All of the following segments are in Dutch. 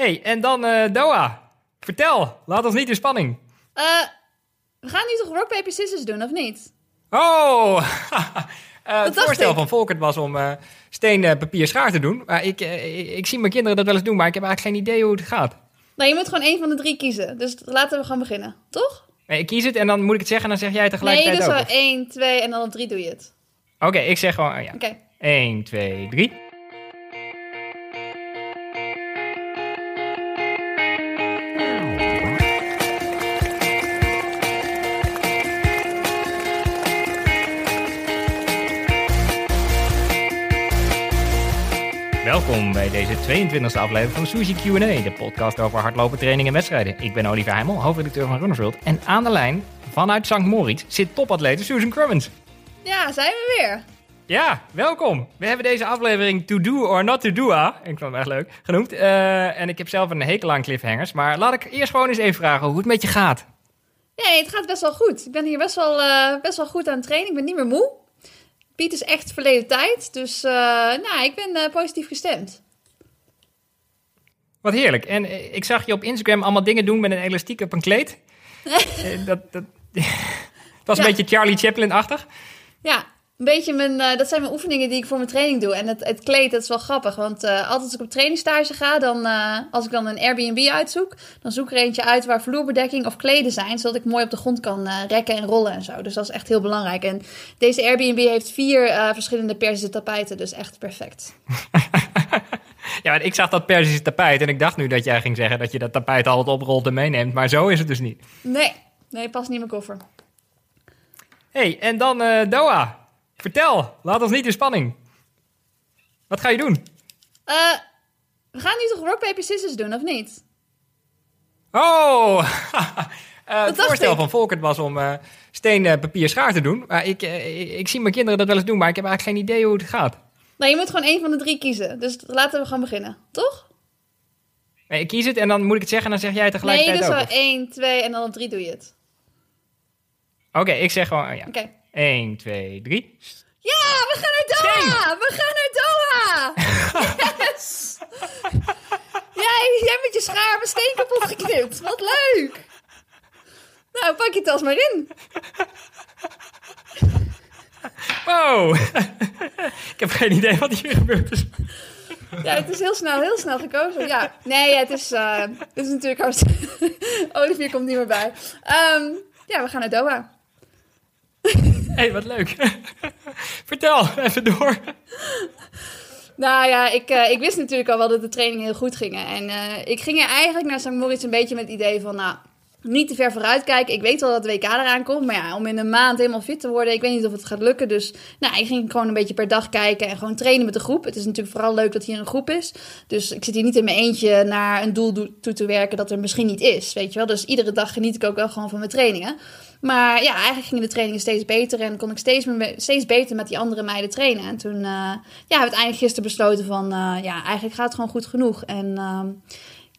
hey, en dan eh, Doha. Vertel, laat ons niet in spanning. Eh, we gaan nu toch rock, paper, scissors doen, of niet? Oh, Eh, het voorstel ik. van Volkert was om eh, steen, papier, schaar te doen. Maar ik, ik, zie mijn kinderen dat wel eens doen, maar ik heb eigenlijk geen idee hoe het gaat. Nou, je moet gewoon één van de drie kiezen. Dus laten we gewoon beginnen, toch? Nee, ik kies het en dan moet ik het zeggen en dan zeg jij Nee, tegelijkertijd dus ook. wel of- één, twee en dan op drie doe je het. Oké, ik zeg gewoon, eh, ja. Oké. 1, 2, 3. Welkom bij deze 22e aflevering van Sushi Q&A, de podcast over hardlopen, training en wedstrijden. Ik ben Oliver Heimel, hoofdredacteur van Runners World. En aan de lijn, vanuit St. Moritz, zit topatlete Susan Crummins. Ja, zijn we weer. Ja, welkom. We hebben deze aflevering To Do or Not To Do, ah, ik vond hem echt leuk, genoemd. Eh, en ik heb zelf een hekel aan cliffhangers. Maar laat ik eerst gewoon eens even vragen hoe het met je gaat. Nee, het gaat best wel goed. Ik ben hier best wel, eh, best wel goed aan het trainen. Ik ben niet meer moe. Piet is echt verleden tijd. Dus eh, nou, ik ben positief gestemd. Wat heerlijk. En eh, ik zag je op Instagram allemaal dingen doen met een elastiek op een kleed. Eh, dat, dat, het was een beetje Charlie Chaplin-achtig. Ja, een beetje mijn, eh, dat zijn mijn oefeningen die ik voor mijn training doe. En het, het kleed, dat is wel grappig. Want altijd als ik op trainingstage ga, dan, als ik dan een Airbnb uitzoek, dan zoek ik er eentje uit waar vloerbedekking of kleden zijn, zodat ik mooi op de grond kan rekken en rollen en zo. Dus dat is echt heel belangrijk. En deze Airbnb heeft vier verschillende Persische tapijten, dus echt perfect. Ja, maar ik zag dat Persische tapijt en ik dacht nu dat jij ging zeggen dat je dat tapijt altijd oprolt en meeneemt. Maar zo is het dus niet. Nee, nee, past niet in mijn koffer. hey, en dan eh, Doha. Vertel, laat ons niet in spanning. Wat ga je doen? Eh, we gaan nu toch rock, paper, scissors doen, of niet? Oh, Eh, het voorstel ik. van Volkert was om eh, steen, papier, schaar te doen. Maar ik, ik zie mijn kinderen dat wel eens doen, maar ik heb eigenlijk geen idee hoe het gaat. Nou, je moet gewoon één van de drie kiezen. Dus laten we gewoon beginnen, toch? Nee, ik kies het en dan moet ik het zeggen en dan zeg jij Nee, tegelijkertijd dus wel ook. of- één, twee en dan op drie doe je het. Oké, ik zeg gewoon, oh ja. Oké. 1, 2, 3. Ja, we gaan naar Doha! We gaan naar Doha! Yes! jij, jij met je schaar mijn steen kapot geknipt. Wat leuk! Nou, pak je tas maar in. Wow! ik heb geen idee wat hier gebeurd is. Ja, het is heel snel, heel snel gekozen. Ja, nee, het is, eh, het is natuurlijk hartstikke... Olivier komt niet meer bij. Ehm, ja, we gaan naar Doha. Hé, hey, wat leuk. Vertel, even door. Nou ja, ik, eh, ik wist natuurlijk al wel dat de trainingen heel goed gingen. En eh, ik ging er eigenlijk naar St. Moritz een beetje met het idee van... Nou, niet te ver vooruit kijken. Ik weet wel dat de WK eraan komt. Maar ja, om in een maand helemaal fit te worden... Ik weet niet of het gaat lukken. Dus nou, ik ging gewoon een beetje per dag kijken en gewoon trainen met de groep. Het is natuurlijk vooral leuk dat hier een groep is. Dus ik zit hier niet in mijn eentje naar een doel do- toe te werken... dat er misschien niet is, weet je wel. Dus iedere dag geniet ik ook wel gewoon van mijn trainingen. Maar ja, eigenlijk gingen de trainingen steeds beter en kon ik steeds, steeds beter met die andere meiden trainen. En toen uh, ja, hebben we uiteindelijk gisteren besloten van, uh, ja, eigenlijk gaat het gewoon goed genoeg. En uh,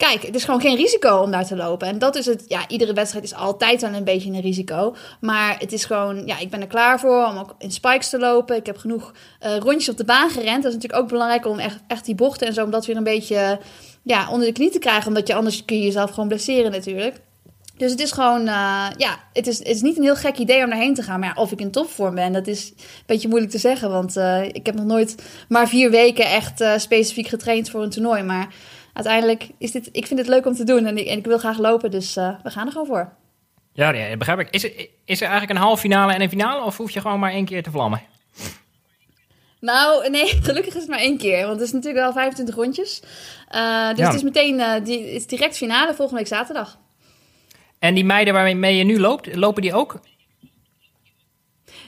kijk, het is gewoon geen risico om daar te lopen. En dat is het, ja, iedere wedstrijd is altijd wel een beetje een risico. Maar het is gewoon, ja, ik ben er klaar voor om ook in spikes te lopen. Ik heb genoeg uh, rondjes op de baan gerend. Dat is natuurlijk ook belangrijk om echt, echt die bochten en zo, om dat weer een beetje ja, onder de knie te krijgen. Omdat je anders kun je jezelf gewoon blesseren natuurlijk. Dus het is gewoon, uh, ja, het is, het is niet een heel gek idee om daarheen te gaan. Maar ja, of ik in topvorm ben, dat is een beetje moeilijk te zeggen. Want uh, ik heb nog nooit maar vier weken echt specifiek getraind voor een toernooi. Maar uiteindelijk is dit, ik vind het leuk om te doen en ik, en ik wil graag lopen. Dus uh, we gaan er gewoon voor. Ja, ja begrijp ik. Is er, is er eigenlijk een halve finale en een finale? Of hoef je gewoon maar één keer te vlammen? Nou, nee, gelukkig is het maar één keer. Want het is natuurlijk wel 25 rondjes. Uh, dus ja. het is meteen, uh, die, het is direct finale volgende week zaterdag. En die meiden waarmee je nu loopt, lopen die ook?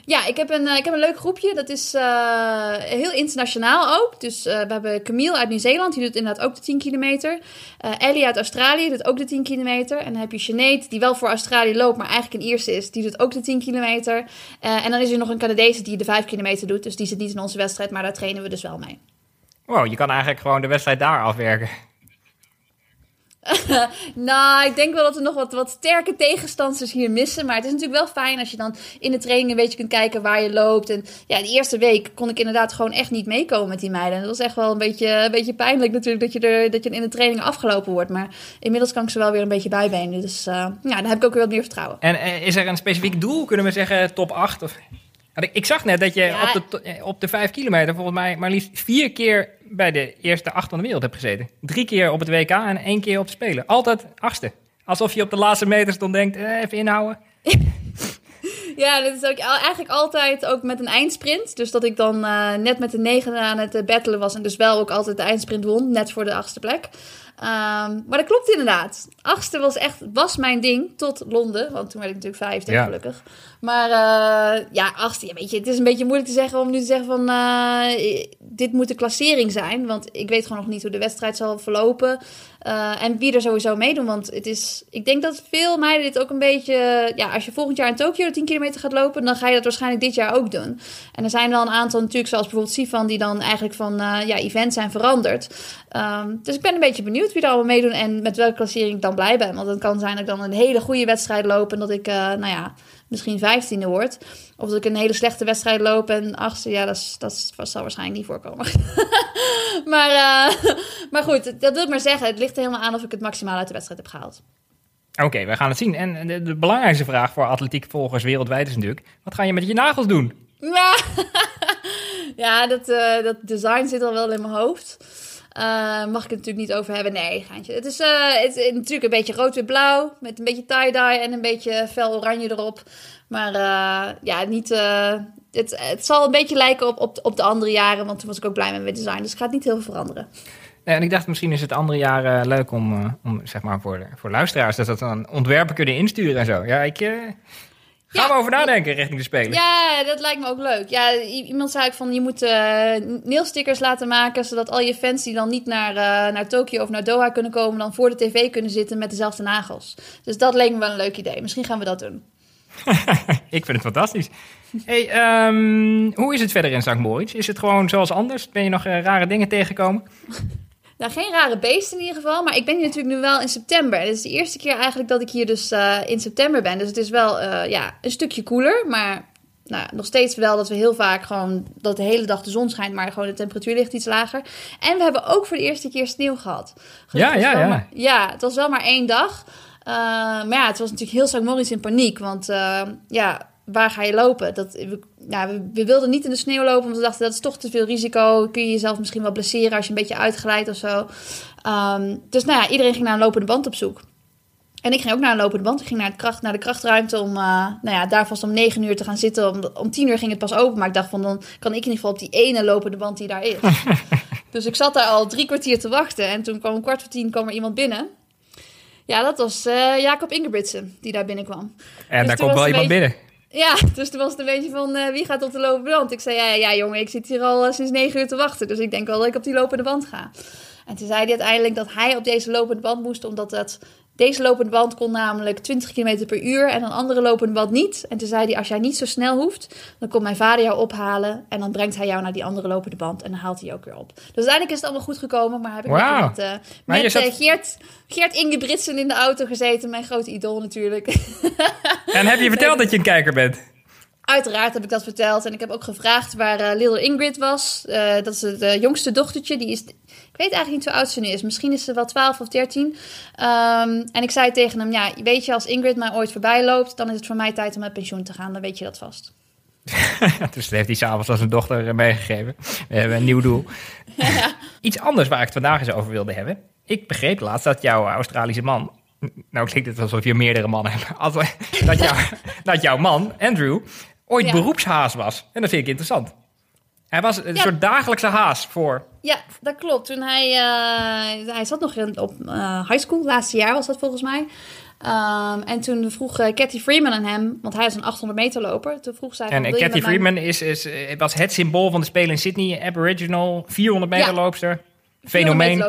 Ja, ik heb een, uh, ik heb een leuk groepje. Dat is uh, heel internationaal ook. Dus uh, we hebben Camille uit Nieuw-Zeeland. Die doet inderdaad ook de 10 kilometer. Ellie uit Australië doet ook de 10 kilometer. En dan heb je Sinead, die wel voor Australië loopt, maar eigenlijk een Ierse is. Die doet ook de 10 kilometer. en dan is er nog een Canadese die de 5 kilometer doet. Dus die zit niet in onze wedstrijd, maar daar trainen we dus wel mee. Wow, je kan eigenlijk gewoon de wedstrijd daar afwerken. nou, ik denk wel dat we nog wat, wat sterke tegenstanders hier missen. Maar het is natuurlijk wel fijn als je dan in de training een beetje kunt kijken waar je loopt. En ja, de eerste week kon ik inderdaad gewoon echt niet meekomen met die meiden. Dat was echt wel een beetje, een beetje pijnlijk natuurlijk dat je, er, dat je in de training afgelopen wordt. Maar inmiddels kan ik ze wel weer een beetje bijbenen. Dus uh, ja, dan heb ik ook weer wat meer vertrouwen. En uh, is er een specifiek doel? Kunnen we zeggen top 8? Of... Ik zag net dat je ja. op, de, eh, op de 5 kilometer volgens mij maar liefst vier keer bij de eerste acht van de wereld hebt gezeten. Drie keer op het WK en één keer op Spelen. Altijd achtste. Alsof je op de laatste meters dan denkt, eh, even inhouden. ja, dat is ook eigenlijk altijd ook met een eindsprint. Dus dat ik dan uh, net met de negen aan het uh, battelen was en dus wel ook altijd de eindsprint won, net voor de achtste plek. Um, maar dat klopt inderdaad. Achtste was echt was mijn ding tot Londen. Want toen werd ik natuurlijk vijfde, ja. gelukkig. Maar uh, ja, achtste. Ja, weet je, het is een beetje moeilijk te zeggen om nu te zeggen van... Uh, dit moet de klassering zijn. Want ik weet gewoon nog niet hoe de wedstrijd zal verlopen. Uh, en wie er sowieso meedoen. Want het is, ik denk dat veel meiden dit ook een beetje... Ja, als je volgend jaar in Tokio de 10 kilometer gaat lopen... dan ga je dat waarschijnlijk dit jaar ook doen. En er zijn wel een aantal natuurlijk, zoals bijvoorbeeld Sifan... die dan eigenlijk van ja, event zijn veranderd. Um, dus ik ben een beetje benieuwd wie er allemaal meedoen... en met welke klassering ik dan blij ben. Want het kan zijn dat ik dan een hele goede wedstrijd loop... en dat ik, nou ja misschien vijftiende wordt. Of dat ik een hele slechte wedstrijd loop en achtste, ja, dat, is, dat zal waarschijnlijk niet voorkomen. maar, uh, maar goed, dat wil ik maar zeggen. Het ligt er helemaal aan of ik het maximaal uit de wedstrijd heb gehaald. Oké, we gaan het zien. En de, de, belangrijkste vraag voor atletiekvolgers wereldwijd is natuurlijk... wat ga je met je nagels doen? Ja, ja dat, uh, dat design zit al wel in mijn hoofd. Uh, mag ik het natuurlijk niet over hebben? Nee, gaantje. Het is, uh, het is natuurlijk een beetje rood-wit-blauw. Met een beetje tie-dye en een beetje fel oranje erop. Maar ja, niet... het, het zal een beetje lijken op, op, op de andere jaren. Want toen was ik ook blij met mijn design. Dus het gaat niet heel veel veranderen. en ik dacht misschien is het andere jaren leuk om, om zeg maar voor, voor luisteraars... dat ze dan ontwerpen kunnen insturen en zo. Ja, ik... Gaan we over nadenken richting de Spelen? Ja, dat lijkt me ook leuk. Ja, iemand zei ik van je moet uh, nailstickers laten maken, zodat al je fans die dan niet naar, uh, naar Tokio of naar Doha kunnen komen, dan voor de tv kunnen zitten met dezelfde nagels. Dus dat leek me wel een leuk idee. Misschien gaan we dat doen. ik vind het fantastisch. Hey, um, hoe is het verder in St. Moritz? Is het gewoon zoals anders? Ben je nog uh, rare dingen tegengekomen? Nou, geen rare beesten in ieder geval. Maar ik ben hier natuurlijk nu wel in september. Het is de eerste keer eigenlijk dat ik hier dus uh, in september ben. Dus het is wel uh, ja, een stukje koeler. Maar nou, nog steeds wel dat we heel vaak gewoon... dat de hele dag de zon schijnt, maar gewoon de temperatuur ligt iets lager. En we hebben ook voor de eerste keer sneeuw gehad. ja, ja, ja. Maar, ja, het was wel maar één dag. Uh, maar ja, het was natuurlijk heel St. Moritz in paniek. Want ja waar ga je lopen? Dat, we, ja, we, we, wilden niet in de sneeuw lopen, want we dachten dat is toch te veel risico. Kun je jezelf misschien wel blesseren als je een beetje uitglijdt of zo. Um, dus nou ja, iedereen ging naar een lopende band op zoek. En ik ging ook naar een lopende band. Ik ging naar, het kracht, naar de krachtruimte om uh, nou ja, daar vast om negen uur te gaan zitten. Om, om tien uur ging het pas open. Maar ik dacht van dan kan ik in ieder geval op die ene lopende band die daar is. dus ik zat daar al drie kwartier te wachten. En toen kwam een kwart voor tien kwam er iemand binnen. Ja, dat was uh, Jacob Ingebrigtsen die daar binnenkwam. En dus daar komt wel iemand binnen. Ja, dus toen was het een beetje van uh, wie gaat op de lopende band? Ik zei ja, ja jongen, ik zit hier al uh, sinds negen uur te wachten. Dus ik denk wel dat ik op die lopende band ga. En toen zei hij uiteindelijk dat hij op deze lopende band moest, omdat het deze lopende band kon namelijk 20 km per uur en een andere lopende band niet. En toen zei hij, als jij niet zo snel hoeft, dan komt mijn vader jou ophalen. En dan brengt hij jou naar die andere lopende band en dan haalt hij ook weer op. Dus uiteindelijk is het allemaal goed gekomen. Maar heb ik wow. met, uh, met zat... uh, Geert, Geert Ingebritsen in de auto gezeten. Mijn grote idool natuurlijk. En heb je verteld dat je een kijker bent? Uiteraard heb ik dat verteld. En ik heb ook gevraagd waar uh, Little Ingrid was. Uh, dat is het uh, jongste dochtertje. Die is, ik weet eigenlijk niet hoe oud ze nu is. Misschien is ze wel 12 of 13. Um, en ik zei tegen hem: Ja, weet je, als Ingrid mij ooit voorbij loopt. dan is het voor mij tijd om met pensioen te gaan. Dan weet je dat vast. dus dat heeft hij s'avonds als een dochter meegegeven. We hebben een nieuw doel. Ja. Iets anders waar ik het vandaag eens over wilde hebben. Ik begreep laatst dat jouw Australische man nou klinkt het alsof je meerdere mannen hebt. Dat, dat jouw man, Andrew, ooit ja. beroepshaas was. En dat vind ik interessant. Hij was een ja. soort dagelijkse haas voor. Ja, dat klopt. Toen hij, uh, hij zat nog in, op uh, high school, laatste jaar was dat volgens mij. Um, en toen vroeg uh, Cathy Freeman aan hem, want hij is een 800 meter loper. Toen vroeg zij. En Cathy Freeman is, is, was het symbool van de Spelen in Sydney, Aboriginal, 400 meter ja. loopster. Fenomeen.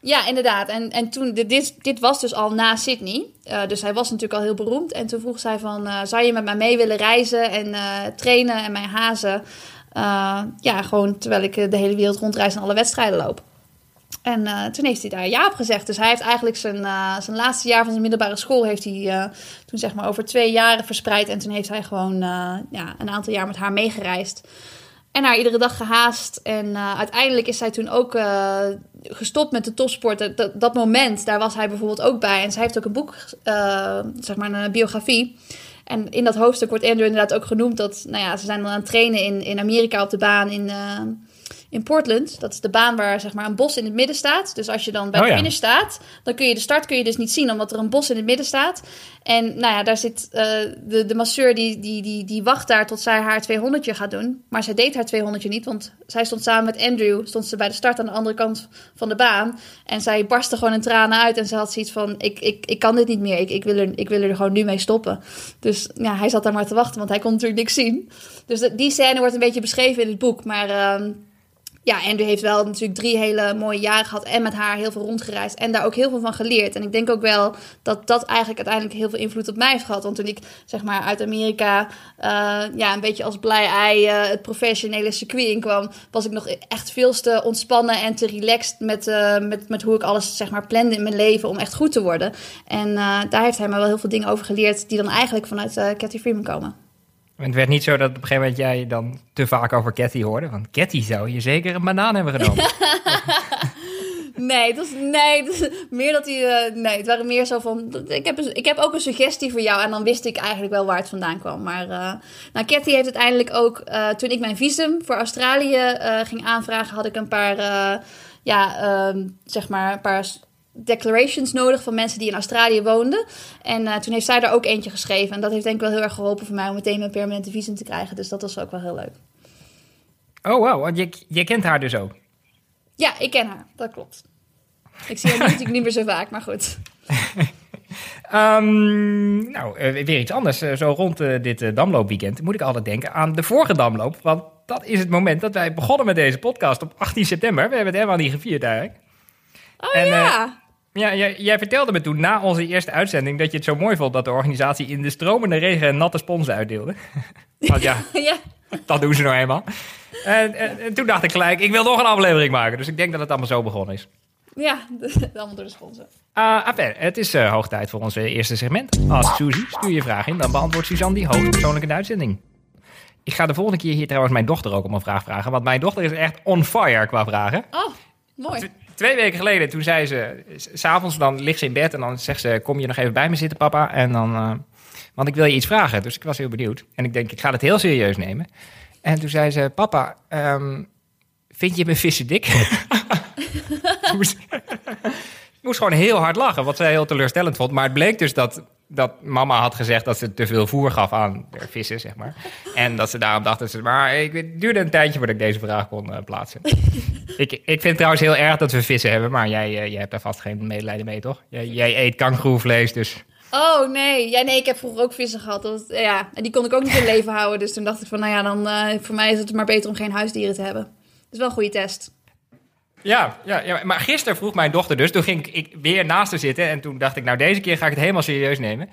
Ja, inderdaad. En, en toen, dit, dit was dus al na Sydney. Uh, dus hij was natuurlijk al heel beroemd. En toen vroeg zij van, uh, zou je met mij mee willen reizen en uh, trainen en mij hazen? ja, gewoon terwijl ik de hele wereld rondreis en alle wedstrijden loop. En toen heeft hij daar ja op gezegd. Dus hij heeft eigenlijk zijn, zijn laatste jaar van zijn middelbare school... heeft hij toen zeg maar over twee jaren verspreid. En toen heeft hij gewoon ja, een aantal jaar met haar meegereisd. En haar iedere dag gehaast. En uiteindelijk is zij toen ook gestopt met de topsport. Dat, dat, moment, daar was hij bijvoorbeeld ook bij. En zij heeft ook een boek, zeg maar een biografie... En in dat hoofdstuk wordt Andrew inderdaad ook genoemd dat, nou ja, ze zijn dan aan het trainen in, in Amerika op de baan in, in Portland. Dat is de baan waar zeg maar, een bos in het midden staat. Dus als je dan bij oh, de finish staat, dan kun je de start kun je dus niet zien, omdat er een bos in het midden staat. En nou ja, daar zit uh, de, de masseur die, die, die, die wacht daar tot zij haar 200 gaat doen. Maar zij deed haar 200 niet, want zij stond samen met Andrew, stond ze bij de start aan de andere kant van de baan. En zij barstte gewoon in tranen uit en ze had zoiets van, ik, ik, ik kan dit niet meer, ik, ik, wil er, ik wil er gewoon nu mee stoppen. Dus ja, hij zat daar maar te wachten, want hij kon natuurlijk niks zien. Dus die scène wordt een beetje beschreven in het boek, maar... Uh, ja, Andrew heeft wel natuurlijk drie hele mooie jaren gehad en met haar heel veel rondgereisd en daar ook heel veel van geleerd. En ik denk ook wel dat dat eigenlijk uiteindelijk heel veel invloed op mij heeft gehad. Want toen ik zeg maar uit Amerika uh, ja, een beetje als blij ei uh, het professionele circuit inkwam, was ik nog echt veel te ontspannen en te relaxed met, uh, met, met hoe ik alles zeg maar plande in mijn leven om echt goed te worden. En daar heeft hij me wel heel veel dingen over geleerd die dan eigenlijk vanuit Cathy Freeman komen. Het werd niet zo dat op een gegeven moment jij dan te vaak over Cathy hoorde. Want Cathy zou je zeker een banaan hebben genomen. nee, dat is, nee meer dat hij. Uh, nee, het waren meer zo van. Ik heb, ik heb ook een suggestie voor jou. En dan wist ik eigenlijk wel waar het vandaan kwam. Maar. Uh, nou, Cathy heeft uiteindelijk ook. Uh, toen ik mijn visum voor Australië ging aanvragen, had ik een paar. ja, ehm, zeg maar. Een paar declarations nodig van mensen die in Australië woonden. En uh, toen heeft zij daar ook eentje geschreven. En dat heeft denk ik wel heel erg geholpen voor mij om meteen mijn permanente visum te krijgen. Dus dat was ook wel heel leuk. Oh, wow. Want je, je kent haar dus ook? Ja, ik ken haar. Dat klopt. Ik zie haar natuurlijk niet meer zo vaak, maar goed. um, nou, uh, weer iets anders. Uh, zo rond dit Damloopweekend moet ik altijd denken aan de vorige Damloop. Want dat is het moment dat wij begonnen met deze podcast op 18 september. We hebben het helemaal niet gevierd eigenlijk. Oh en, ja. Ja, jij, jij, vertelde me toen na onze eerste uitzending dat je het zo mooi vond dat de organisatie in de stromende regen natte sponsen uitdeelde. Want ja, ja, dat doen ze nou eenmaal. En, en, toen dacht ik gelijk, ik wil nog een aflevering maken. Dus ik denk dat het allemaal zo begonnen is. Ja, allemaal door de sponsor. Uh, het is uh, hoog tijd voor ons eerste segment. Als Suzy, stuur je vraag in, dan beantwoordt Suzanne die hoogpersoonlijk in de uitzending. Ik ga de volgende keer hier trouwens mijn dochter ook om een vraag vragen. Want mijn dochter is echt on fire qua vragen. Oh, mooi twee weken geleden, toen zei ze, s'avonds dan ligt ze in bed en dan zegt ze, kom je nog even bij me zitten papa? En dan, uh, want ik wil je iets vragen. Dus ik was heel benieuwd. En ik denk, ik ga het heel serieus nemen. En toen zei ze, papa, um, vind je mijn vissen dik? moest gewoon heel hard lachen, wat zij heel teleurstellend vond. Maar het bleek dus dat dat mama had gezegd dat ze te veel voer gaf aan de vissen, zeg maar. En dat ze daarom dachten, ze, maar ik, het duurde een tijdje voordat ik deze vraag kon uh, plaatsen. ik, ik vind het trouwens heel erg dat we vissen hebben, maar jij, uh, jij hebt daar vast geen medelijden mee, toch? Jij, jij eet kangoeroevlees, dus... Oh, nee. Ja, nee, ik heb vroeger ook vissen gehad. Dat, ja, en die kon ik ook niet in leven houden. Dus toen dacht ik van, nou ja, dan uh, voor mij is het maar beter om geen huisdieren te hebben. Dat is wel een goede test. Ja, ja, ja, maar gisteren vroeg mijn dochter dus, toen ging ik weer naast haar zitten en toen dacht ik, nou deze keer ga ik het helemaal serieus nemen.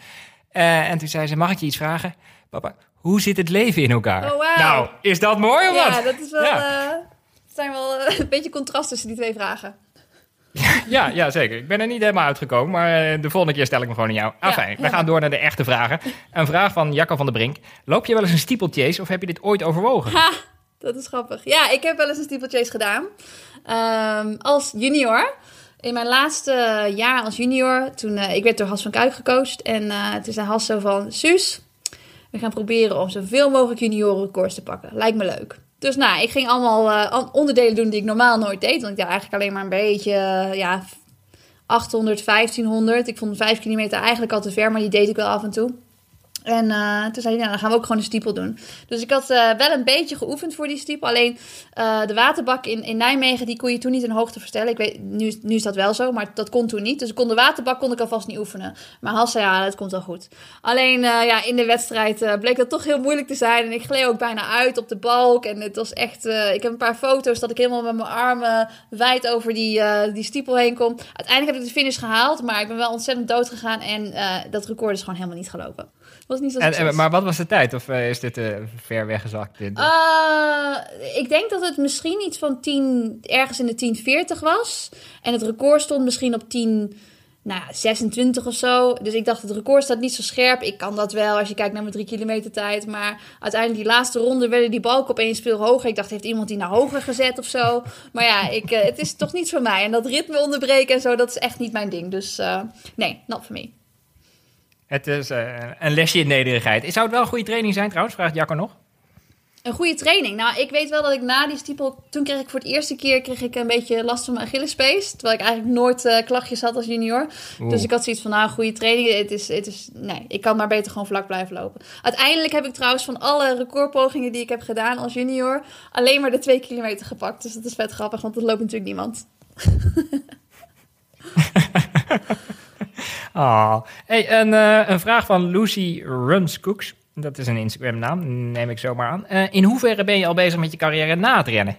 Uh, en toen zei ze, mag ik je iets vragen? Papa, hoe zit het leven in elkaar? Oh, wow. Nou, is dat mooi of ja, wat? Dat is wel, ja, uh, zijn wel uh, een beetje contrast tussen die twee vragen. ja, ja, zeker. Ik ben er niet helemaal uitgekomen, maar de volgende keer stel ik me gewoon aan jou. Ah, fijn. We gaan door naar de echte vragen. Een vraag van Jacco van der Brink. Loop je wel eens een steeplechase of heb je dit ooit overwogen? Ha, dat is grappig. Ja, ik heb wel eens een steeplechase gedaan. Um, als junior. In mijn laatste jaar als junior, toen uh, ik werd door Has van Kuik gecoacht. En uh, toen zei Has zo van, Suus, we gaan proberen om zoveel mogelijk juniorenrecords te pakken. Lijkt me leuk. Dus nou, ik ging allemaal uh, onderdelen doen die ik normaal nooit deed. Want ik deed eigenlijk alleen maar een beetje, ja, 800, 1500. Ik vond 5 kilometer eigenlijk al te ver, maar die deed ik wel af en toe. En uh, toen zei hij, nou, dan gaan we ook gewoon een stiepel doen. Dus ik had uh, wel een beetje geoefend voor die stiepel. Alleen uh, de waterbak in, in Nijmegen, die kon je toen niet in hoogte verstellen. Ik weet, nu, nu is dat wel zo, maar dat kon toen niet. Dus ik kon de waterbak kon ik alvast niet oefenen. Maar Has zei, ja, dat komt wel goed. Alleen ja, in de wedstrijd bleek dat toch heel moeilijk te zijn. En ik gleed ook bijna uit op de balk. En het was echt, ik heb een paar foto's dat ik helemaal met mijn armen wijd over die, die stiepel heen kom. Uiteindelijk heb ik de finish gehaald, maar ik ben wel ontzettend dood gegaan. En dat record is gewoon helemaal niet gelopen Was niet zo En, succes. en- maar wat was de tijd? Of eh, is dit eh, ver weggezakt? Eh, ik denk dat het misschien iets van 10, ergens in de 1040 was. En het record stond misschien op 10, nou, ja, 26 of zo. Dus ik dacht, het record staat niet zo scherp. Ik kan dat wel als je kijkt naar mijn 3 kilometer tijd. Maar uiteindelijk die laatste ronde werden die balken opeens veel hoger. Ik dacht, heeft iemand die nou hoger gezet of zo? Maar ja, ik, het is toch niet voor mij. En dat ritme onderbreken en zo, dat is echt niet mijn ding. Dus nee, not for me. Het is eh, een lesje in nederigheid. Zou het wel een goede training zijn trouwens? Vraagt Jacco nog. Een goede training. Nou, ik weet wel dat ik na die stiepel... Toen kreeg ik voor het eerste keer kreeg ik een beetje last van mijn Achillespees. Terwijl ik eigenlijk nooit eh, klachtjes had als junior. Oeh. Dus ik had zoiets van, nou, goede training. Het is, het is, nee, ik kan maar beter gewoon vlak blijven lopen. Uiteindelijk heb ik trouwens van alle recordpogingen die ik heb gedaan als junior... alleen maar de twee kilometer gepakt. Dus dat is vet grappig, want dat loopt natuurlijk niemand. Ah. Eh, een vraag van Lucy Runs Cooks. Dat is een Instagram naam, neem ik zomaar aan. Eh, in hoeverre ben je al bezig met je carrière na het rennen?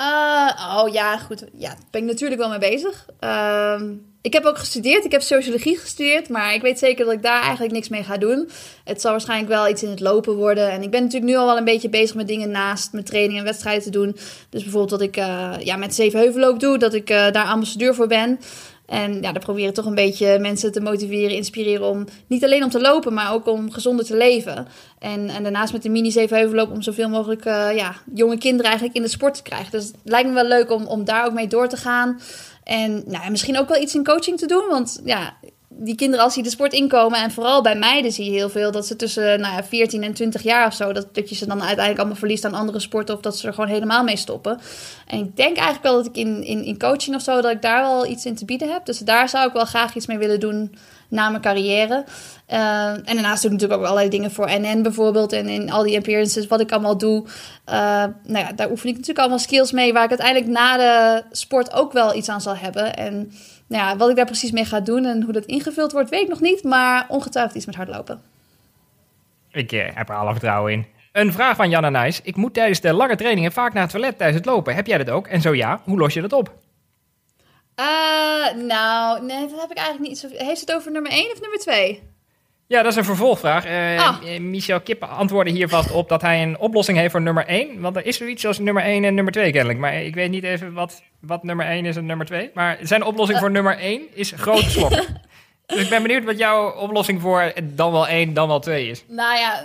Uh, oh ja, goed. Ja, ben ik natuurlijk wel mee bezig. Ehm, ik heb ook gestudeerd. Ik heb sociologie gestudeerd. Maar ik weet zeker dat ik daar eigenlijk niks mee ga doen. Het zal waarschijnlijk wel iets in het lopen worden. En ik ben natuurlijk nu al wel een beetje bezig met dingen naast mijn training en wedstrijden te doen. Dus bijvoorbeeld dat ik eh, ja, met Zevenheuvelloop doe. Dat ik eh, daar ambassadeur voor ben. En ja, dan probeer ik toch een beetje mensen te motiveren, inspireren om niet alleen om te lopen, maar ook om gezonder te leven. En, en daarnaast met de mini zevenheuvelloop om zoveel mogelijk eh, ja, jonge kinderen eigenlijk in de sport te krijgen. Dus het lijkt me wel leuk om, om daar ook mee door te gaan. En nou, misschien ook wel iets in coaching te doen, want ja, die kinderen als die de sport inkomen en vooral bij meiden zie je heel veel dat ze tussen nou ja, 14 en 20 jaar of zo, dat, dat je ze dan uiteindelijk allemaal verliest aan andere sporten of dat ze er gewoon helemaal mee stoppen. En ik denk eigenlijk wel dat ik in, in, in coaching of zo, dat ik daar wel iets in te bieden heb. Dus daar zou ik wel graag iets mee willen doen na mijn carrière. Uh, en daarnaast doe ik natuurlijk ook allerlei dingen voor NN bijvoorbeeld. En in al die appearances, wat ik allemaal doe. Uh, nou ja, daar oefen ik natuurlijk allemaal skills mee... waar ik uiteindelijk na de sport ook wel iets aan zal hebben. En nou ja, wat ik daar precies mee ga doen en hoe dat ingevuld wordt, weet ik nog niet. Maar ongetwijfeld iets met hardlopen. Ik uh, heb er alle vertrouwen in. Een vraag van Janne Nijs. Ik moet tijdens de lange trainingen vaak naar het toilet tijdens het lopen. Heb jij dat ook? En zo ja, hoe los je dat op? Uh, nou, nee, dat heb ik eigenlijk niet. Heeft het over nummer 1 of nummer 2? Ja, dat is een vervolgvraag. Uh. Michel Kip antwoordde hier vast op dat hij een oplossing heeft voor nummer 1. Want er is zoiets als nummer 1 en nummer 2 kennelijk. Maar ik weet niet even wat, wat nummer 1 is en nummer 2. Maar zijn oplossing voor nummer 1 is grote slokken. dus ik ben benieuwd wat jouw oplossing voor dan wel 1, dan wel 2 is. Nou ja,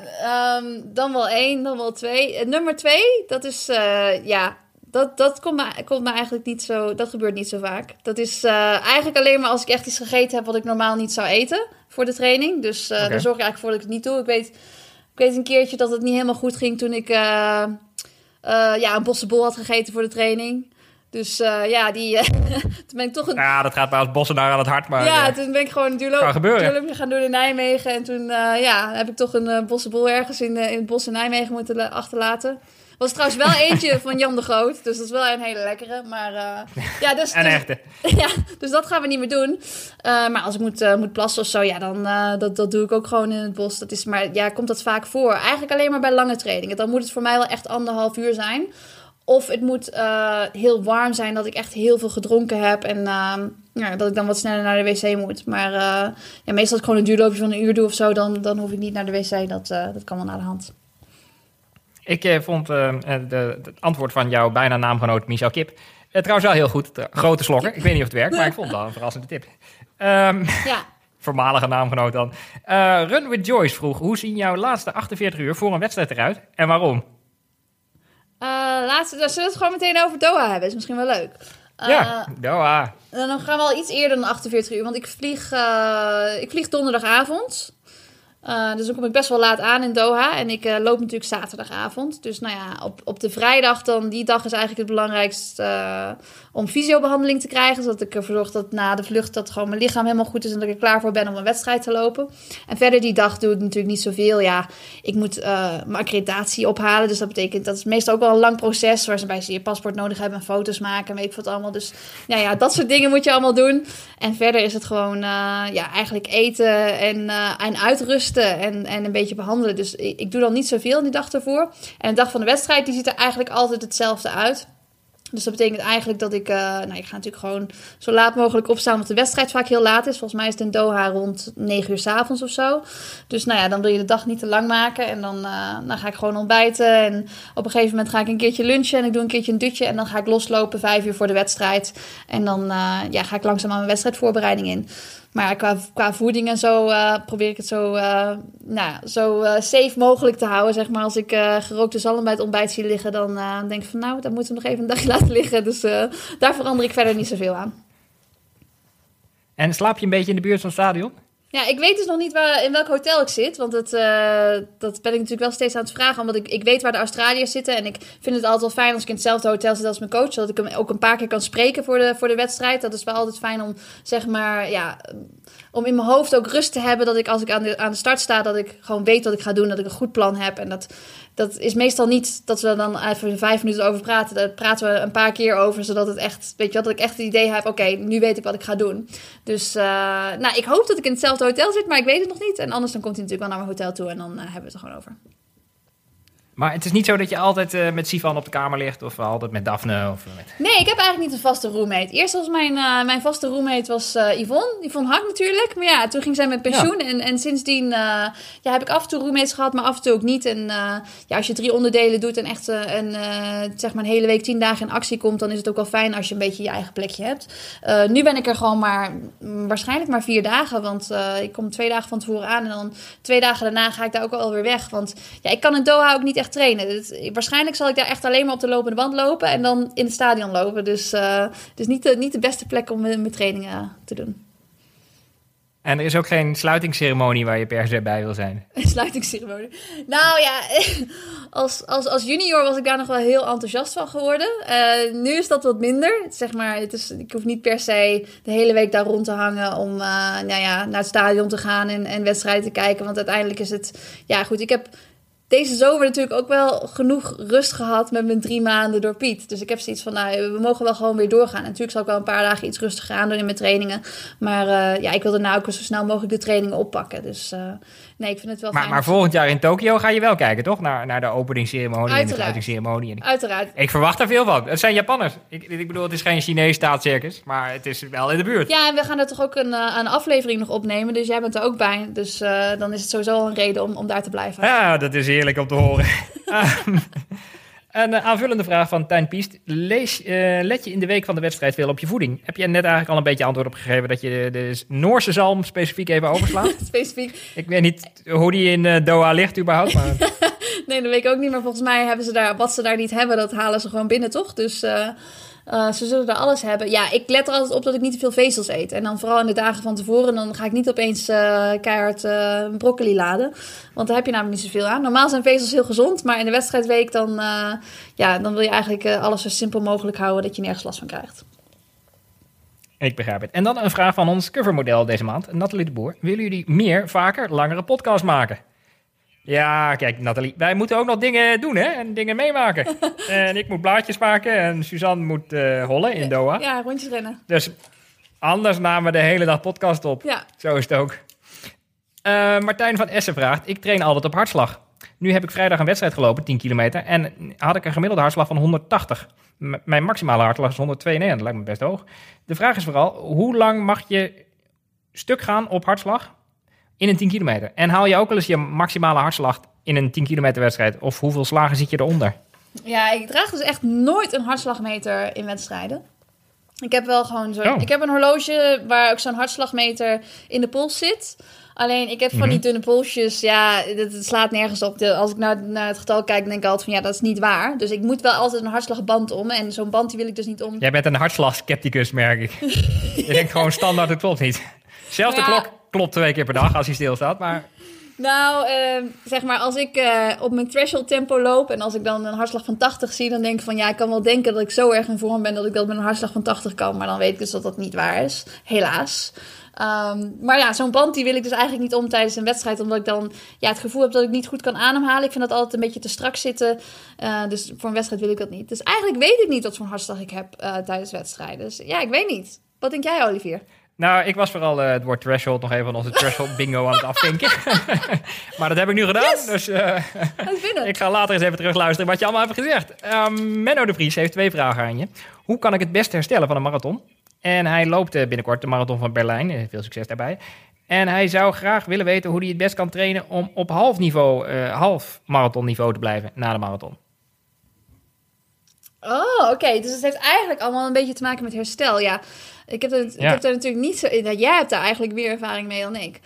um, dan wel 1, dan wel 2. nummer 2, dat is, uh, ja... Dat, dat komt, me, komt me eigenlijk niet zo... Dat gebeurt niet zo vaak. Dat is uh, eigenlijk alleen maar als ik echt iets gegeten heb... wat ik normaal niet zou eten voor de training. Dus uh, okay. daar zorg ik eigenlijk voor dat ik het niet doe. Ik weet, ik weet een keertje dat het niet helemaal goed ging... toen ik uh, ja, een bossenbol had gegeten voor de training. Dus ja, die, toen ben ik toch een... Ja, dat gaat bij als bossenaar aan het hart, maar... Ja, toen ben ik gewoon een duurloopje gaan doen in Nijmegen. En toen ja, heb ik toch een bossenbol ergens in, in het bos in Nijmegen moeten achterlaten was trouwens wel eentje van Jan de Groot. Dus dat is wel een hele lekkere. Maar uh, ja, dus, een dus, echte. Ja, dus dat gaan we niet meer doen. Uh, maar als ik moet, uh, moet plassen of zo, ja, dan dat, dat doe ik ook gewoon in het bos. Dat is, maar ja, komt dat vaak voor. Eigenlijk alleen maar bij lange trainingen. Dan moet het voor mij wel echt anderhalf uur zijn. Of het moet heel warm zijn, dat ik echt heel veel gedronken heb. En ja, dat ik dan wat sneller naar de wc moet. Maar ja, meestal als ik gewoon een duurloopje van een uur doe of zo, dan, dan hoef ik niet naar de wc. Dat, dat kan wel naar de hand. Ik eh, vond uh, de, het antwoord van jouw bijna naamgenoot Michel Kip trouwens wel heel goed. grote slokken. Ik weet niet of het werkt, maar ik vond het wel een verrassende tip. Um, ja. Voormalige naamgenoot dan. Run with Joyce vroeg, hoe zien jouw laatste 48 uur voor een wedstrijd eruit en waarom? laatste, dan zullen we het gewoon meteen over Doha hebben. Is misschien wel leuk. ja, Doha. Dan gaan we al iets eerder dan 48 uur, want ik vlieg, ik vlieg donderdagavond. Uh, dus dan kom ik best wel laat aan in Doha. En ik uh, loop natuurlijk zaterdagavond. Dus nou ja, op, op de vrijdag dan, die dag is eigenlijk het belangrijkst uh, om fysiobehandeling te krijgen. Zodat ik ervoor zorg dat na de vlucht dat gewoon mijn lichaam helemaal goed is en dat ik er klaar voor ben om een wedstrijd te lopen. En verder die dag doe ik natuurlijk niet zoveel. Ja, ik moet mijn accreditatie ophalen. Dus dat betekent, dat is meestal ook wel een lang proces waarbij ze je paspoort nodig hebben en foto's maken en weet ik wat allemaal. Dus nou ja, dat soort dingen moet je allemaal doen. En verder is het gewoon ja, eigenlijk eten en, en uitrusten en, en een beetje behandelen. Dus ik, ik doe dan niet zoveel die dag ervoor. En de dag van de wedstrijd, die ziet er eigenlijk altijd hetzelfde uit. Dus dat betekent eigenlijk dat ik, uh, nou, ik ga natuurlijk gewoon zo laat mogelijk opstaan, want de wedstrijd vaak heel laat is. Volgens mij is het in Doha rond 9 uur s avonds of zo. Dus nou ja, dan wil je de dag niet te lang maken. En dan, uh, dan ga ik gewoon ontbijten. En op een gegeven moment ga ik een keertje lunchen en ik doe een keertje een dutje. En dan ga ik loslopen, vijf uur voor de wedstrijd. En dan uh, ja, ga ik langzaam aan mijn wedstrijdvoorbereiding in. Maar qua, qua voeding en zo uh, probeer ik het zo, uh, nou, zo uh, safe mogelijk te houden. Zeg maar. Als ik gerookte zalm bij het ontbijt zie liggen, dan denk ik van nou, dan moeten we nog even een dagje laten liggen. Dus daar verander ik verder niet zoveel aan. En slaap je een beetje in de buurt van het stadion? Ja, ik weet dus nog niet waar, in welk hotel ik zit. Want het, uh, dat ben ik natuurlijk wel steeds aan het vragen. Omdat ik, ik weet waar de Australiërs zitten. En ik vind het altijd wel fijn als ik in hetzelfde hotel zit als mijn coach. Zodat ik hem ook een paar keer kan spreken voor de, voor de wedstrijd. Dat is wel altijd fijn om, zeg maar, ja, om in mijn hoofd ook rust te hebben. Dat ik als ik aan de, aan de start sta, dat ik gewoon weet wat ik ga doen. Dat ik een goed plan heb. En dat, dat is meestal niet dat we dan even vijf minuten over praten. Daar praten we een paar keer over, zodat het echt, weet je wat, dat ik echt het idee heb, oké, nu weet ik wat ik ga doen. Dus, uh, nou, ik hoop dat ik in hetzelfde hotel zit, maar ik weet het nog niet. En anders dan komt hij natuurlijk wel naar mijn hotel toe en dan uh, hebben we het er gewoon over. Maar het is niet zo dat je altijd uh, met Sivan op de kamer ligt of altijd met Daphne? Of met... Nee, ik heb eigenlijk niet een vaste roommate. Eerst was mijn, uh, mijn vaste roommate was uh, Yvonne. Yvonne Hak natuurlijk. Maar ja, toen ging zij met pensioen. Ja. En, en sindsdien ja, heb ik af en toe roommates gehad, maar af en toe ook niet. En ja, als je drie onderdelen doet en echt een, zeg maar een hele week, tien dagen in actie komt... dan is het ook wel fijn als je een beetje je eigen plekje hebt. nu ben ik er gewoon maar waarschijnlijk maar vier dagen. Want ik kom twee dagen van tevoren aan en dan twee dagen daarna ga ik daar ook alweer weg. Want ja, ik kan in Doha ook niet echt trainen. Dus waarschijnlijk zal ik daar echt alleen maar op de lopende band lopen en dan in het stadion lopen. Dus uh, het is niet de, niet de beste plek om mijn trainingen te doen. En er is ook geen sluitingsceremonie waar je per se bij wil zijn? Een sluitingsceremonie? Nou ja, als, als, als junior was ik daar nog wel heel enthousiast van geworden. Uh, nu is dat wat minder. Zeg maar, het is, ik hoef niet per se de hele week daar rond te hangen om uh, nou ja, naar het stadion te gaan en, en wedstrijden te kijken. Want uiteindelijk is het... Ja goed, ik heb deze zomer natuurlijk ook wel genoeg rust gehad met mijn drie maanden door Piet. Dus ik heb zoiets van, nou, we mogen wel gewoon weer doorgaan. natuurlijk zal ik wel een paar dagen iets rustiger aan doen in mijn trainingen. Maar uh, ja, ik wil daarna ook zo snel mogelijk de trainingen oppakken. Dus uh, nee, ik vind het wel maar, fijn. Maar volgend jaar in Tokio ga je wel kijken, toch? Naar, naar de openingsceremonie en de sluitingsceremonie. Uiteraard. Ik verwacht daar veel van. Het zijn Japanners. Ik, ik bedoel, het is geen Chinees staatscircus, maar het is wel in de buurt. Ja, en we gaan er toch ook een, uh, een aflevering nog opnemen. Dus jij bent er ook bij. Dus dan is het sowieso een reden om, om daar te blijven. Ja, dat is heerlijk om te horen. een aanvullende vraag van Tijn Piest. Lees, uh, let je in de week van de wedstrijd veel op je voeding? Heb je net eigenlijk al een beetje antwoord op gegeven dat je de, de Noorse zalm specifiek even overslaat? specifiek. Ik weet niet hoe die in uh, Doha ligt überhaupt. Maar... nee, dat weet ik ook niet. Maar volgens mij hebben ze daar, wat ze daar niet hebben, dat halen ze gewoon binnen, toch? Dus... Uh... Uh, ze zullen er alles hebben. Ja, ik let er altijd op dat ik niet te veel vezels eet. En dan vooral in de dagen van tevoren, dan ga ik niet opeens uh, keihard uh, broccoli laden. Want daar heb je namelijk niet zoveel aan. Normaal zijn vezels heel gezond, maar in de wedstrijdweek dan, ja, dan wil je eigenlijk alles zo simpel mogelijk houden dat je nergens last van krijgt. Ik begrijp het. En dan een vraag van ons covermodel deze maand, Nathalie de Boer. Willen jullie meer, vaker, langere podcasts maken? Ja, kijk, Nathalie, wij moeten ook nog dingen doen, hè? En dingen meemaken. en ik moet blaadjes maken en Suzanne moet uh, hollen in Doha. Ja, rondjes rennen. Dus anders namen we de hele dag podcast op. Ja. Zo is het ook. Uh, Martijn van Essen vraagt, ik train altijd op hartslag. Nu heb ik vrijdag een wedstrijd gelopen, 10 kilometer, en had ik een gemiddelde hartslag van 180. M mijn maximale hartslag is 192, dat lijkt me best hoog. De vraag is vooral, hoe lang mag je stuk gaan op hartslag in een 10 kilometer. En haal je ook wel eens je maximale hartslag in een 10 kilometer wedstrijd? Of hoeveel slagen zit je eronder? Ja, ik draag dus echt nooit een hartslagmeter in wedstrijden. Ik heb wel gewoon zo. Oh. Ik heb een horloge waar ook zo'n hartslagmeter in de pols zit. Alleen ik heb van die dunne polsjes, ja, het, het slaat nergens op. De, als ik naar, naar het getal kijk, denk ik altijd van ja, dat is niet waar. Dus ik moet wel altijd een hartslagband om. En zo'n band die wil ik dus niet om. Jij bent een hartslagskepticus, merk ik. je denkt gewoon standaard, het klopt niet. Zelfde Ja. klok klopt twee keer per dag als hij stilstaat, maar... Nou, eh, zeg maar, als ik eh, op mijn threshold tempo loop en als ik dan een hartslag van 80 zie, dan denk ik van ja, ik kan wel denken dat ik zo erg in vorm ben dat ik dat met een hartslag van 80 kan. Maar dan weet ik dus dat dat niet waar is, helaas. Ehm, maar ja, zo'n band die wil ik dus eigenlijk niet om tijdens een wedstrijd, omdat ik dan ja, het gevoel heb dat ik niet goed kan ademhalen. Ik vind dat altijd een beetje te strak zitten. Eh, dus voor een wedstrijd wil ik dat niet. Dus eigenlijk weet ik niet wat voor hartslag ik heb eh, tijdens wedstrijden. Dus ja, ik weet niet. Wat denk jij, Olivier? Nou, ik was vooral uh, het woord threshold nog even van onze threshold bingo aan het afvinken. maar dat heb ik nu gedaan. Yes! Dus uh, ik ga later eens even terug luisteren wat je allemaal hebt gezegd. Um, Menno de Vries heeft twee vragen aan je. Hoe kan ik het best herstellen van een marathon? En hij loopt uh, binnenkort de marathon van Berlijn. veel succes daarbij. En hij zou graag willen weten hoe hij het best kan trainen om op half niveau, half marathonniveau te blijven na de marathon. Oh, oké. Dus het heeft eigenlijk allemaal een beetje te maken met herstel. Ja, ik heb er, ik heb er natuurlijk niet zo... Jij hebt daar eigenlijk meer ervaring mee dan ik.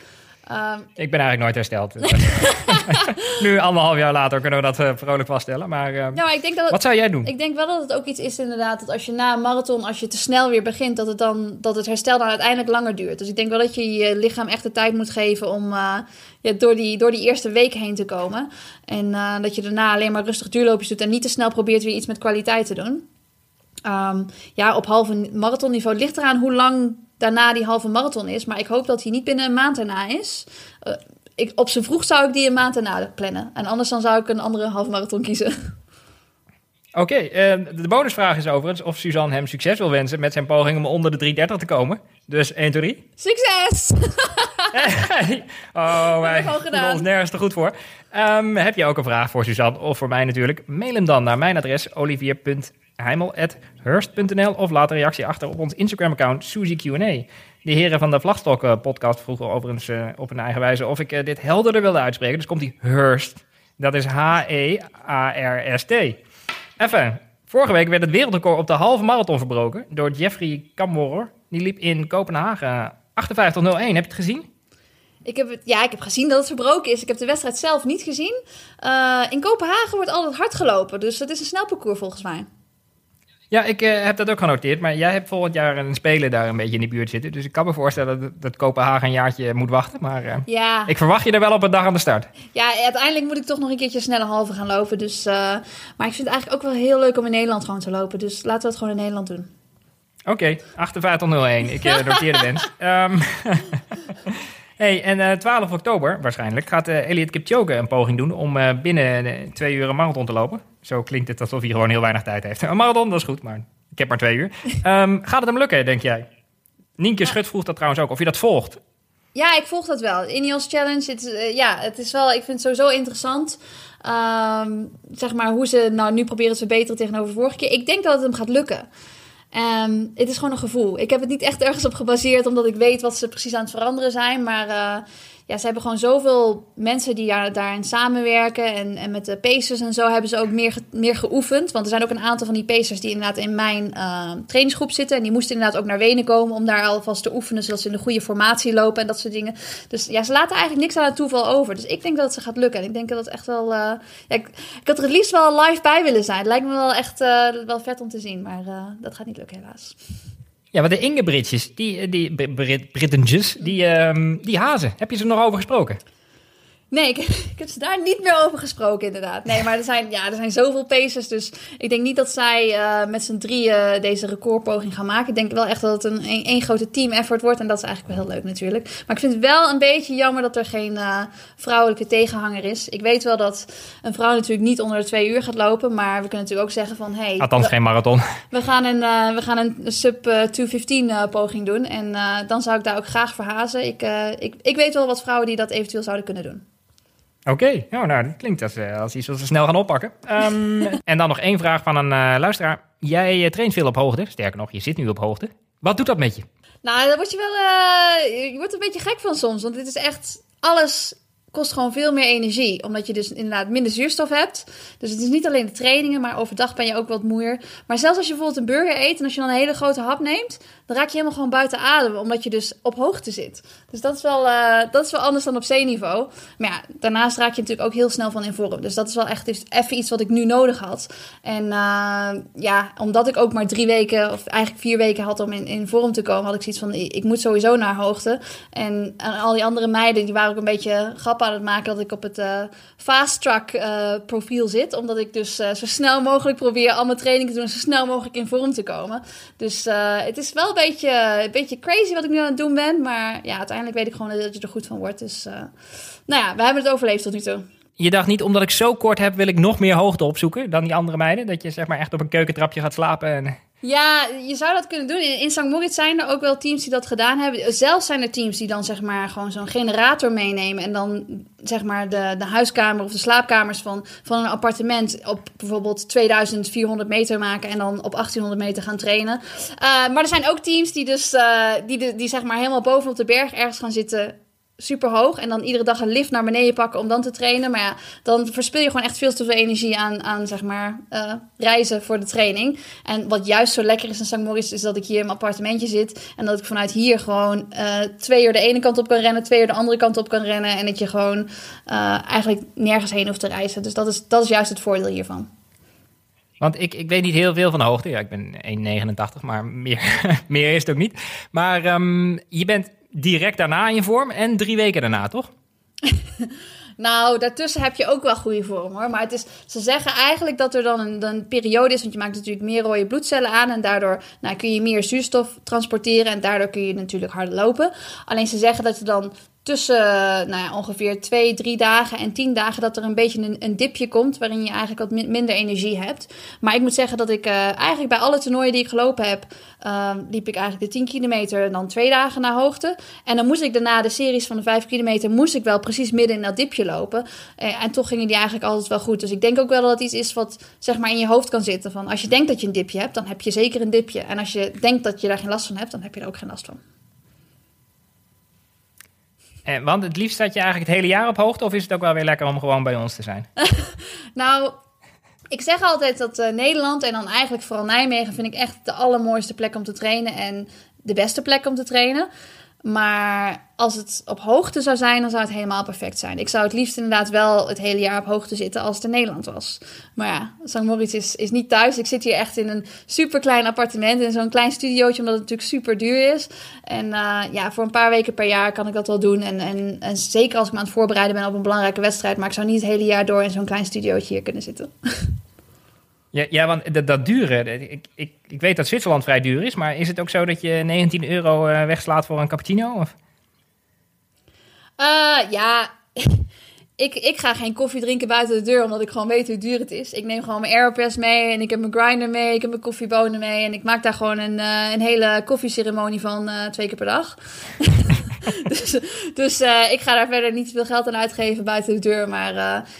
Um, ik ben eigenlijk nooit hersteld. nu, anderhalf jaar later, kunnen we dat uh, vrolijk vaststellen. Maar, uh, nou, ik denk dat het, wat zou jij doen? Ik denk wel dat het ook iets is inderdaad... dat als je na een marathon, als je te snel weer begint... dat het, dan, dat het herstel dan uiteindelijk langer duurt. Dus ik denk wel dat je je lichaam echt de tijd moet geven... om uh, ja, door, die, door die eerste week heen te komen. En dat je daarna alleen maar rustig duurloopjes doet... en niet te snel probeert weer iets met kwaliteit te doen. Um, ja, op halve marathonniveau ligt eraan hoe lang daarna die halve marathon is. Maar ik hoop dat hij niet binnen een maand daarna is. Uh, ik, op zijn vroeg zou ik die een maand daarna plannen. En anders dan zou ik een andere halve marathon kiezen. Oké, okay, uh, de bonusvraag is overigens of Suzanne hem succes wil wensen met zijn poging om onder de 330 te komen. Dus 1, 2, 3. Succes! oh, wij voelen ons nergens te goed voor. Um, heb je ook een vraag voor Suzanne of voor mij natuurlijk? Mail hem dan naar mijn adres olivier.heimel.hurst.nl of laat een reactie achter op ons Instagram-account Suzy Q&A. De heren van de Vlagstok podcast vroegen overigens uh, op een eigen wijze of ik uh, dit helderder wilde uitspreken. Dus komt die Hurst. Dat is H-E-A-R-S-T. Even, vorige week werd het wereldrecord op de halve marathon verbroken door Jeffrey Kammerer. Die liep in Kopenhagen 58.01. Heb je het gezien? Ik heb ja, ik heb gezien dat het verbroken is. Ik heb de wedstrijd zelf niet gezien. Uh, in Kopenhagen wordt altijd hard gelopen. Dus het is een snel parcours volgens mij. Ja, ik uh, heb dat ook genoteerd. Maar jij hebt volgend jaar een speler daar een beetje in de buurt zitten. Dus ik kan me voorstellen dat, dat Kopenhagen een jaartje moet wachten. Maar uh, ja. ik verwacht je er wel op een dag aan de start. Ja, uiteindelijk moet ik toch nog een keertje snelle halve gaan lopen. Dus, maar ik vind het eigenlijk ook wel heel leuk om in Nederland gewoon te lopen. Dus laten we het gewoon in Nederland doen. Oké, okay, 58.01. Ik noteer de wens. Um, Hey, en uh, 12 oktober waarschijnlijk gaat uh, Elliot Kipchoge een poging doen om uh, binnen twee uur een marathon te lopen. Zo klinkt het alsof hij gewoon heel weinig tijd heeft. Een marathon, dat is goed, maar ik heb maar twee uur. Um, gaat het hem lukken, denk jij? Nienke Schut vroeg dat trouwens ook, of je dat volgt. Ja, ik volg dat wel. Ineos Challenge, het, ja, het is wel, ik vind het sowieso interessant. Um, zeg maar hoe ze nou nu proberen te verbeteren tegenover de vorige keer. Ik denk dat het hem gaat lukken. Um, het is gewoon een gevoel. Ik heb het niet echt ergens op gebaseerd, omdat ik weet wat ze precies aan het veranderen zijn. Maar uh, ja, ze hebben gewoon zoveel mensen die daar, daarin samenwerken. En, en met de pacers en zo hebben ze ook meer, meer geoefend. Want er zijn ook een aantal van die pacers die inderdaad in mijn uh, trainingsgroep zitten. En die moesten inderdaad ook naar Wenen komen om daar alvast te oefenen. Zodat ze in de goede formatie lopen en dat soort dingen. Dus ja, ze laten eigenlijk niks aan het toeval over. Dus ik denk dat ze gaat lukken. En ik denk dat het echt wel... Uh, ja, ik, had er het liefst wel live bij willen zijn. Het lijkt me wel echt uh, wel vet om te zien. Maar dat gaat niet lukken helaas. Ja, maar de Ingebritjes, die, die Brittentjes, die, um, die hazen, heb je ze nog over gesproken? Nee, ik, ik, heb ze daar niet meer over gesproken, inderdaad. Nee, maar er zijn, ja, er zijn zoveel pacers. Dus ik denk niet dat zij uh, met z'n drieën deze recordpoging gaan maken. Ik denk wel echt dat het een één grote team effort wordt. En dat is eigenlijk wel heel leuk natuurlijk. Maar ik vind het wel een beetje jammer dat er geen uh, vrouwelijke tegenhanger is. Ik weet wel dat een vrouw natuurlijk niet onder de twee uur gaat lopen. Maar we kunnen natuurlijk ook zeggen van... Hey, Althans, we, geen marathon. We gaan een, uh, we gaan een sub 215 poging doen. En dan zou ik daar ook graag voor hazen. Ik, ik, ik weet wel wat vrouwen die dat eventueel zouden kunnen doen. Oké, okay. nou, nou, dat klinkt als, als iets wat we snel gaan oppakken. Um, en dan nog één vraag van een uh, luisteraar. Jij uh, traint veel op hoogte, sterker nog, je zit nu op hoogte. Wat doet dat met je? Nou, daar word je wel, uh, je wordt een beetje gek van soms, want dit is echt alles kost gewoon veel meer energie. Omdat je dus inderdaad minder zuurstof hebt. Dus het is niet alleen de trainingen, maar overdag ben je ook wat moeier. Maar zelfs als je bijvoorbeeld een burger eet en als je dan een hele grote hap neemt, dan raak je helemaal gewoon buiten adem. Omdat je dus op hoogte zit. Dus dat is wel, uh, dat is wel anders dan op zeeniveau. Maar ja, daarnaast raak je natuurlijk ook heel snel van in vorm. Dus dat is wel echt even iets wat ik nu nodig had. En uh, ja, omdat ik ook maar drie weken, of eigenlijk vier weken had om in, in vorm te komen, had ik zoiets van, ik moet sowieso naar hoogte. En, al die andere meiden, die waren ook een beetje grappig aan het maken dat ik op het uh, fast track profiel zit. Omdat ik dus zo snel mogelijk probeer al mijn trainingen te doen. Zo snel mogelijk in vorm te komen. Dus het is wel een beetje, een beetje crazy wat ik nu aan het doen ben. Maar ja, uiteindelijk weet ik gewoon dat je er goed van wordt. Dus nou ja, we hebben het overleefd tot nu toe. Je dacht niet, omdat ik zo kort heb, wil ik nog meer hoogte opzoeken dan die andere meiden? Dat je zeg maar echt op een keukentrapje gaat slapen en Ja, je zou dat kunnen doen. In, St. Moritz zijn er ook wel teams die dat gedaan hebben. Zelfs zijn er teams die dan zeg maar gewoon zo'n generator meenemen. En dan zeg maar de, de huiskamer of de slaapkamers van, van een appartement op bijvoorbeeld 2400 meter maken. En dan op 1800 meter gaan trainen. Uh, maar er zijn ook teams die dus die, die, die zeg maar helemaal bovenop de berg ergens gaan zitten super hoog. En dan iedere dag een lift naar beneden pakken om dan te trainen. Maar ja, dan verspil je gewoon echt veel te veel energie aan, aan zeg maar, uh, reizen voor de training. En wat juist zo lekker is in St. Moritz, is dat ik hier in mijn appartementje zit. En dat ik vanuit hier gewoon uh, twee uur de ene kant op kan rennen, twee uur de andere kant op kan rennen. En dat je gewoon uh, eigenlijk nergens heen hoeft te reizen. Dus dat is, dat is juist het voordeel hiervan. Want ik, ik weet niet heel veel van de hoogte. Ja, ik ben 1,89, maar meer, meer is het ook niet. Maar um, je bent direct daarna in vorm en drie weken daarna, toch? nou, daartussen heb je ook wel goede vorm hoor. Maar het is, ze zeggen eigenlijk dat er dan een, periode is. Want je maakt natuurlijk meer rode bloedcellen aan. En daardoor nou, kun je meer zuurstof transporteren. En daardoor kun je natuurlijk harder lopen. Alleen ze zeggen dat je dan tussen nou ja, ongeveer twee, drie dagen en tien dagen dat er een beetje een, een dipje komt waarin je eigenlijk wat min, minder energie hebt. Maar ik moet zeggen dat ik uh, eigenlijk bij alle toernooien die ik gelopen heb, uh, liep ik eigenlijk de 10 kilometer dan twee dagen naar hoogte. En dan moest ik daarna de series van de 5 kilometer, moest ik wel precies midden in dat dipje lopen. Uh, en toch gingen die eigenlijk altijd wel goed. Dus ik denk ook wel dat het iets is wat zeg maar in je hoofd kan zitten. Van als je denkt dat je een dipje hebt, dan heb je zeker een dipje. En als je denkt dat je daar geen last van hebt, dan heb je er ook geen last van. En, Eh, want het liefst staat je eigenlijk het hele jaar op hoogte, of is het ook wel weer lekker om gewoon bij ons te zijn? nou, ik zeg altijd dat uh, Nederland en dan eigenlijk vooral Nijmegen vind ik echt de allermooiste plek om te trainen en de beste plek om te trainen. Maar als het op hoogte zou zijn, dan zou het helemaal perfect zijn. Ik zou het liefst inderdaad wel het hele jaar op hoogte zitten als het in Nederland was. Maar ja, St. Moritz is, is niet thuis. Ik zit hier echt in een super klein appartement, in zo'n klein studiootje, omdat het natuurlijk super duur is. En uh, ja, voor een paar weken per jaar kan ik dat wel doen. En, en, en zeker als ik me aan het voorbereiden ben op een belangrijke wedstrijd. Maar ik zou niet het hele jaar door in zo'n klein studiootje hier kunnen zitten. Ja, ja want dat, dat. Ik, ik, ik weet dat Zwitserland vrij duur is, maar is het ook zo dat je 19 euro uh, wegslaat voor een cappuccino? Of? Uh, ja, ik, ik ga geen koffie drinken buiten de deur, omdat ik gewoon weet hoe duur het is. Ik neem gewoon mijn Aeropress mee en ik heb mijn grinder mee, ik heb mijn koffiebonen mee. En ik maak daar gewoon een, uh, een hele koffieceremonie van twee keer per dag. dus dus ik ga daar verder niet veel geld aan uitgeven buiten de deur. Maar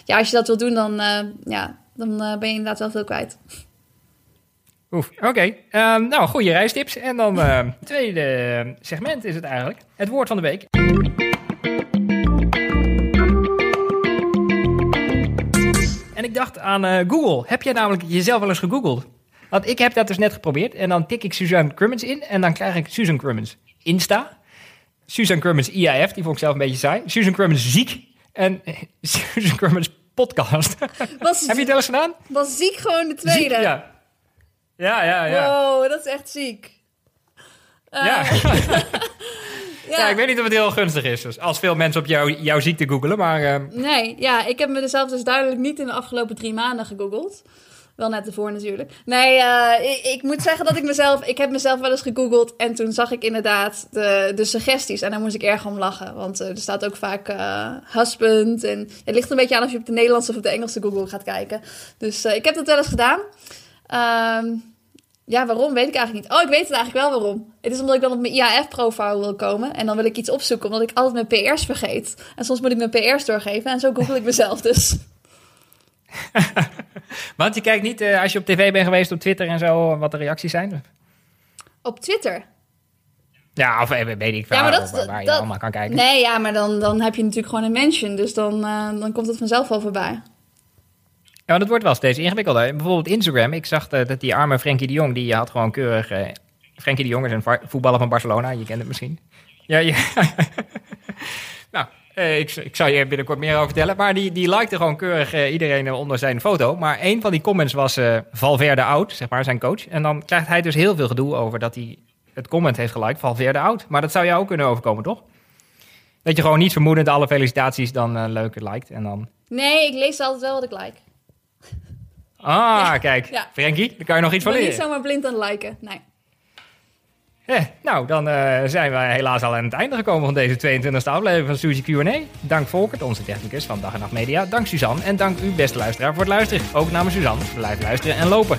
ja, als je dat wil doen, dan, ja, dan uh, ben je inderdaad wel veel kwijt. Oef, oké. Um, nou, goede reistips. En dan het tweede segment is het eigenlijk. Het woord van de week. En ik dacht aan uh, Google. Heb jij namelijk jezelf wel eens gegoogeld? Want ik heb dat dus net geprobeerd. En dan tik ik Suzanne Crummins in. En dan krijg ik Susan Crummins Insta. Susan Crummins IAF, die vond ik zelf een beetje saai. Susan Crummins ziek. En Susan Crummins podcast. Was, Heb je het wel eens gedaan? Was ziek gewoon de tweede? Ziek, ja. Ja, ja, ja. Wow, dat is echt ziek. Uh, ja. ja. ja. ik weet niet of het heel gunstig is. Dus als veel mensen op jou, jouw ziekte googelen, maar... Uh... Nee, ja, ik heb mezelf dus duidelijk niet in de afgelopen drie maanden gegoogeld. Wel net ervoor natuurlijk. Nee, uh, ik, moet zeggen dat ik mezelf... Ik heb mezelf wel eens gegoogeld en toen zag ik inderdaad de, de suggesties. En daar moest ik erg om lachen. Want uh, er staat ook vaak uh, husband. En het ligt een beetje aan of je op de Nederlandse of op de Engelse Google gaat kijken. Dus ik heb dat wel eens gedaan. Um, ja, waarom weet ik eigenlijk niet. Oh, ik weet het eigenlijk wel waarom. Het is omdat ik dan op mijn IAF-profile wil komen. En dan wil ik iets opzoeken, omdat ik altijd mijn PR's vergeet. En soms moet ik mijn PR's doorgeven. En zo google ik mezelf dus. Want je kijkt niet, uh, als je op tv bent geweest, op Twitter en zo, wat de reacties zijn? Op Twitter? Ja, of weet ik veel, ja, dat, waar, waar je dat, allemaal kan kijken. Nee, ja, maar dan, dan heb je natuurlijk gewoon een mention. Dus dan, uh, dan komt het vanzelf wel voorbij. Ja, dat wordt wel steeds ingewikkelder. Bijvoorbeeld Instagram. Ik zag dat die arme Frenkie de Jong, die had gewoon keurig... Uh, Frenkie de Jong is een voetballer van Barcelona, je kent het misschien. Ja, ja. nou, uh, ik, ik zal je binnenkort meer over vertellen. Maar die, die likte gewoon keurig uh, iedereen onder zijn foto. Maar een van die comments was Valverde oud, zeg maar, zijn coach. En dan krijgt hij dus heel veel gedoe over dat hij het comment heeft geliked, Valverde oud. Maar dat zou jou ook kunnen overkomen, toch? Dat je gewoon niet vermoedend alle felicitaties dan leuker liked en dan... Nee, ik lees altijd wel wat ik like. Ah, ja. kijk. Ja. Frenkie, daar kan je nog iets van leren. niet zomaar blind aan liken, nee. Eh, nou, dan uh, zijn we helaas al aan het einde gekomen van deze 22e aflevering van Suzy Q&A. Dank Volkert, onze technicus van Dag en Nacht Media. Dank Suzanne en dank u, beste luisteraar, voor het luisteren. Ook namens Suzanne, blijf luisteren en lopen.